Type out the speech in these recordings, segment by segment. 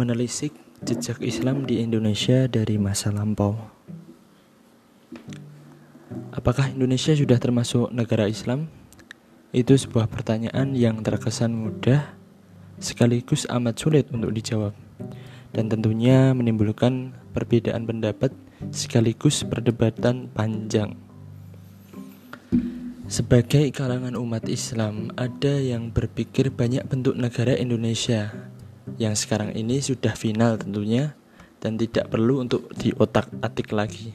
menelisik jejak Islam di Indonesia dari masa lampau. Apakah Indonesia sudah termasuk negara Islam? Itu sebuah pertanyaan yang terkesan mudah sekaligus amat sulit untuk dijawab dan tentunya menimbulkan perbedaan pendapat sekaligus perdebatan panjang. Sebagai kalangan umat Islam, ada yang berpikir banyak bentuk negara Indonesia yang sekarang ini sudah final tentunya dan tidak perlu untuk diotak-atik lagi.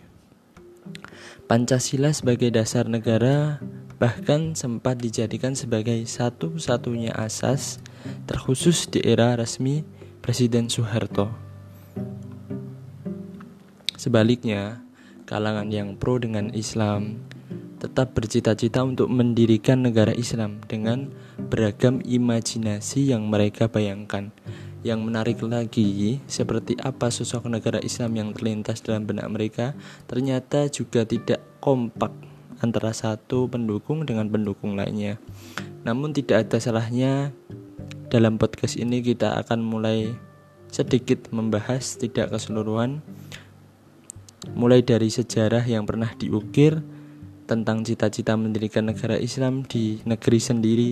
Pancasila sebagai dasar negara bahkan sempat dijadikan sebagai satu-satunya asas terkhusus di era resmi Presiden Soeharto. Sebaliknya, kalangan yang pro dengan Islam tetap bercita-cita untuk mendirikan negara Islam dengan beragam imajinasi yang mereka bayangkan. Yang menarik lagi, seperti apa sosok negara Islam yang terlintas dalam benak mereka, ternyata juga tidak kompak antara satu pendukung dengan pendukung lainnya. Namun tidak ada salahnya dalam podcast ini kita akan mulai sedikit membahas tidak keseluruhan mulai dari sejarah yang pernah diukir tentang cita-cita mendirikan negara Islam di negeri sendiri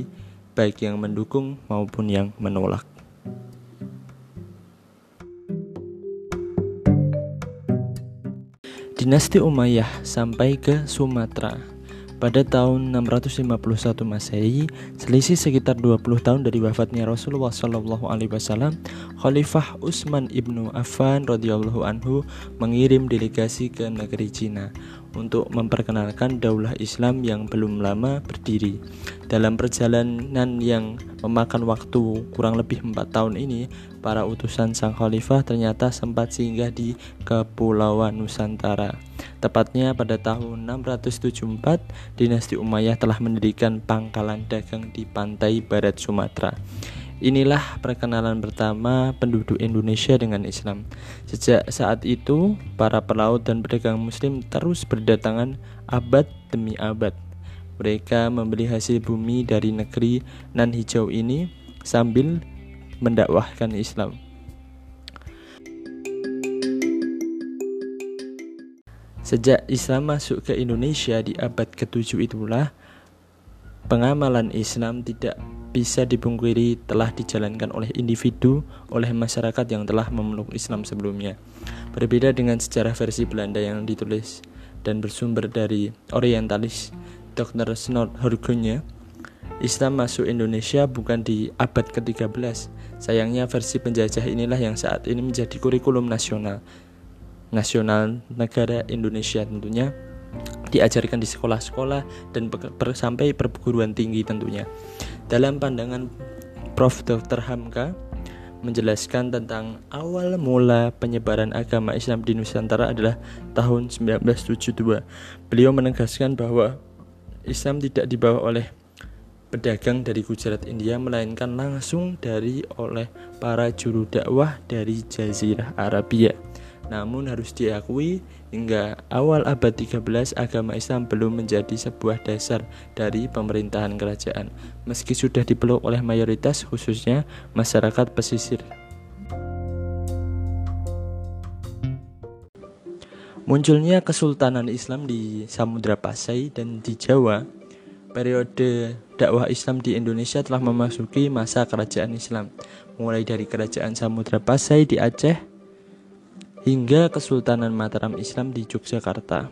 baik yang mendukung maupun yang menolak. Dinasti Umayyah sampai ke Sumatera. Pada tahun 651 Masehi, selisih sekitar 20 tahun dari wafatnya Rasulullah Shallallahu alaihi wasallam, Khalifah Utsman ibnu Affan radhiyallahu anhu mengirim delegasi ke negeri Cina untuk memperkenalkan daulah Islam yang belum lama berdiri. Dalam perjalanan yang memakan waktu kurang lebih empat tahun ini, para utusan sang khalifah ternyata sempat singgah di Kepulauan Nusantara. Tepatnya pada tahun 674, dinasti Umayyah telah mendirikan pangkalan dagang di pantai barat Sumatera. Inilah perkenalan pertama penduduk Indonesia dengan Islam. Sejak saat itu, para pelaut dan pedagang Muslim terus berdatangan abad demi abad. Mereka membeli hasil bumi dari negeri nan hijau ini sambil mendakwahkan Islam. Sejak Islam masuk ke Indonesia di abad ke-7 itulah pengamalan Islam tidak bisa dipungkiri telah dijalankan oleh individu, oleh masyarakat yang telah memeluk Islam sebelumnya. Berbeda dengan sejarah versi Belanda yang ditulis dan bersumber dari orientalis Dr. Snort Horgonya, Islam masuk Indonesia bukan di abad ke-13. Sayangnya versi penjajah inilah yang saat ini menjadi kurikulum nasional. Nasional negara Indonesia tentunya diajarkan di sekolah-sekolah dan per, sampai perguruan tinggi tentunya. Dalam pandangan Prof. Dr. Hamka menjelaskan tentang awal mula penyebaran agama Islam di Nusantara adalah tahun 1972. Beliau menegaskan bahwa Islam tidak dibawa oleh pedagang dari Gujarat India melainkan langsung dari oleh para juru dakwah dari Jazirah Arabia. Namun harus diakui hingga awal abad 13 agama Islam belum menjadi sebuah dasar dari pemerintahan kerajaan meski sudah dipeluk oleh mayoritas khususnya masyarakat pesisir. Munculnya Kesultanan Islam di Samudra Pasai dan di Jawa, periode dakwah Islam di Indonesia telah memasuki masa kerajaan Islam, mulai dari kerajaan Samudra Pasai di Aceh hingga Kesultanan Mataram Islam di Yogyakarta.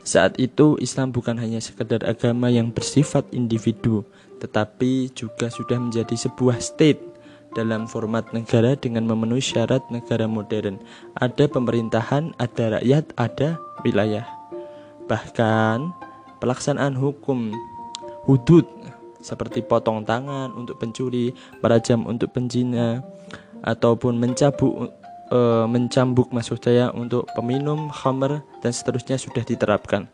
Saat itu Islam bukan hanya sekedar agama yang bersifat individu, tetapi juga sudah menjadi sebuah state dalam format negara dengan memenuhi syarat negara modern. Ada pemerintahan, ada rakyat, ada wilayah. Bahkan pelaksanaan hukum hudud seperti potong tangan untuk pencuri, merajam untuk penjina, ataupun mencabuk e, mencambuk maksud saya untuk peminum khamr dan seterusnya sudah diterapkan.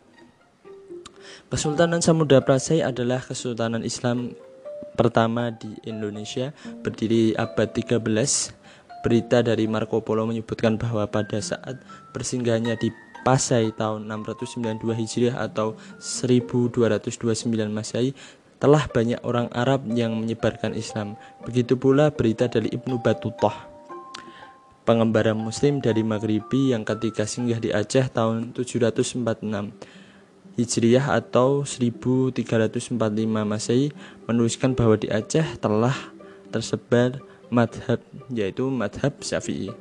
Kesultanan Samudra Prasai adalah kesultanan Islam pertama di Indonesia berdiri abad 13 berita dari Marco Polo menyebutkan bahwa pada saat persinggahannya di Pasai tahun 692 Hijriah atau 1229 Masehi telah banyak orang Arab yang menyebarkan Islam. Begitu pula berita dari Ibnu Battuah pengembara muslim dari Maghribi yang ketika singgah di Aceh tahun 746 Hijriah atau 1345 Masehi menuliskan bahwa di Aceh telah tersebar madhab yaitu madhab Syafi'i.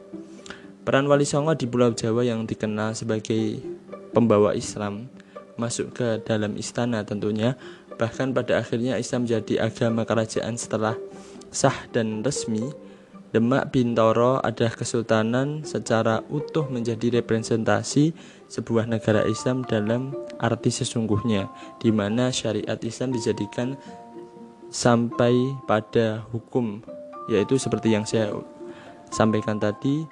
Peran Wali Songo di Pulau Jawa yang dikenal sebagai pembawa Islam masuk ke dalam istana tentunya bahkan pada akhirnya Islam jadi agama kerajaan setelah sah dan resmi Demak Bintoro adalah kesultanan secara utuh menjadi representasi sebuah negara Islam dalam arti sesungguhnya, di mana syariat Islam dijadikan sampai pada hukum, yaitu seperti yang saya sampaikan tadi.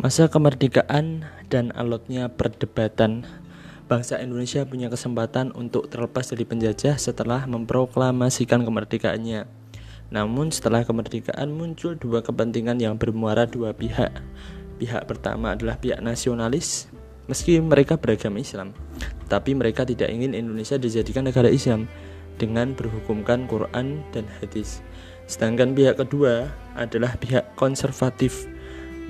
Masa kemerdekaan dan alotnya perdebatan bangsa Indonesia punya kesempatan untuk terlepas dari penjajah setelah memproklamasikan kemerdekaannya. Namun setelah kemerdekaan muncul dua kepentingan yang bermuara dua pihak. Pihak pertama adalah pihak nasionalis, meski mereka beragama Islam, tapi mereka tidak ingin Indonesia dijadikan negara Islam dengan berhukumkan Quran dan hadis. Sedangkan pihak kedua adalah pihak konservatif.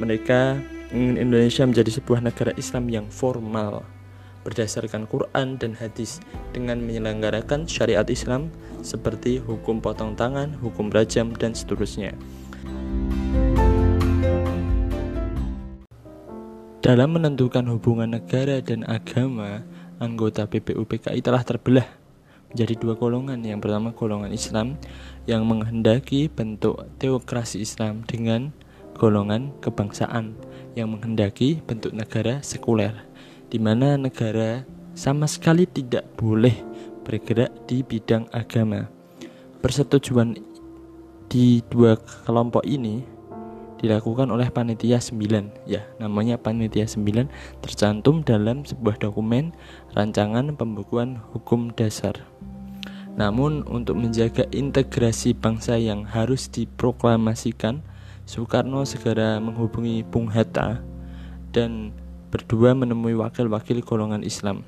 Mereka ingin Indonesia menjadi sebuah negara Islam yang formal berdasarkan Quran dan hadis dengan menyelenggarakan syariat Islam seperti hukum potong tangan, hukum rajam, dan seterusnya. Dalam menentukan hubungan negara dan agama, anggota PPUPKI telah terbelah menjadi dua golongan. Yang pertama golongan Islam yang menghendaki bentuk teokrasi Islam dengan golongan kebangsaan yang menghendaki bentuk negara sekuler di mana negara sama sekali tidak boleh bergerak di bidang agama. Persetujuan di dua kelompok ini dilakukan oleh panitia 9 ya namanya panitia 9 tercantum dalam sebuah dokumen rancangan pembukuan hukum dasar namun untuk menjaga integrasi bangsa yang harus diproklamasikan Soekarno segera menghubungi Bung Hatta dan berdua menemui wakil-wakil golongan Islam.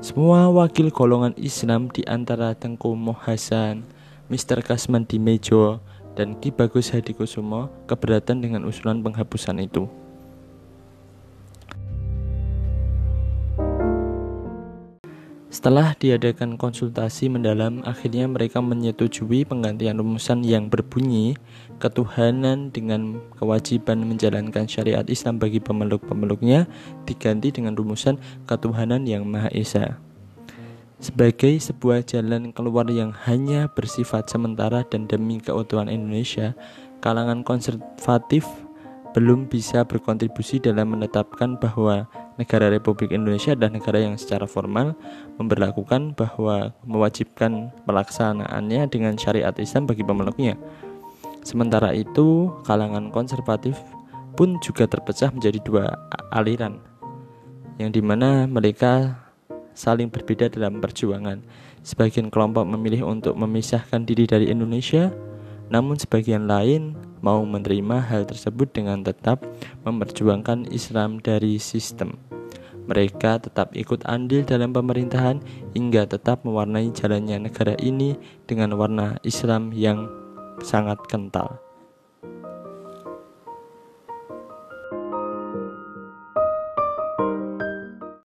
Semua wakil golongan Islam di antara Tengku Mohasan, Mr. Kasman Dimejo, dan Ki Bagus Hadikusumo keberatan dengan usulan penghapusan itu. Setelah diadakan konsultasi mendalam, akhirnya mereka menyetujui penggantian rumusan yang berbunyi ketuhanan dengan kewajiban menjalankan syariat Islam bagi pemeluk-pemeluknya diganti dengan rumusan ketuhanan yang Maha Esa. Sebagai sebuah jalan keluar yang hanya bersifat sementara dan demi keutuhan Indonesia, kalangan konservatif belum bisa berkontribusi dalam menetapkan bahwa negara Republik Indonesia adalah negara yang secara formal memperlakukan bahwa mewajibkan pelaksanaannya dengan syariat Islam bagi pemeluknya. Sementara itu, kalangan konservatif pun juga terpecah menjadi dua aliran, yang di mana mereka saling berbeda dalam perjuangan. Sebagian kelompok memilih untuk memisahkan diri dari Indonesia, namun sebagian lain mau menerima hal tersebut dengan tetap memperjuangkan Islam dari sistem. Mereka tetap ikut andil dalam pemerintahan hingga tetap mewarnai jalannya negara ini dengan warna Islam yang sangat kental.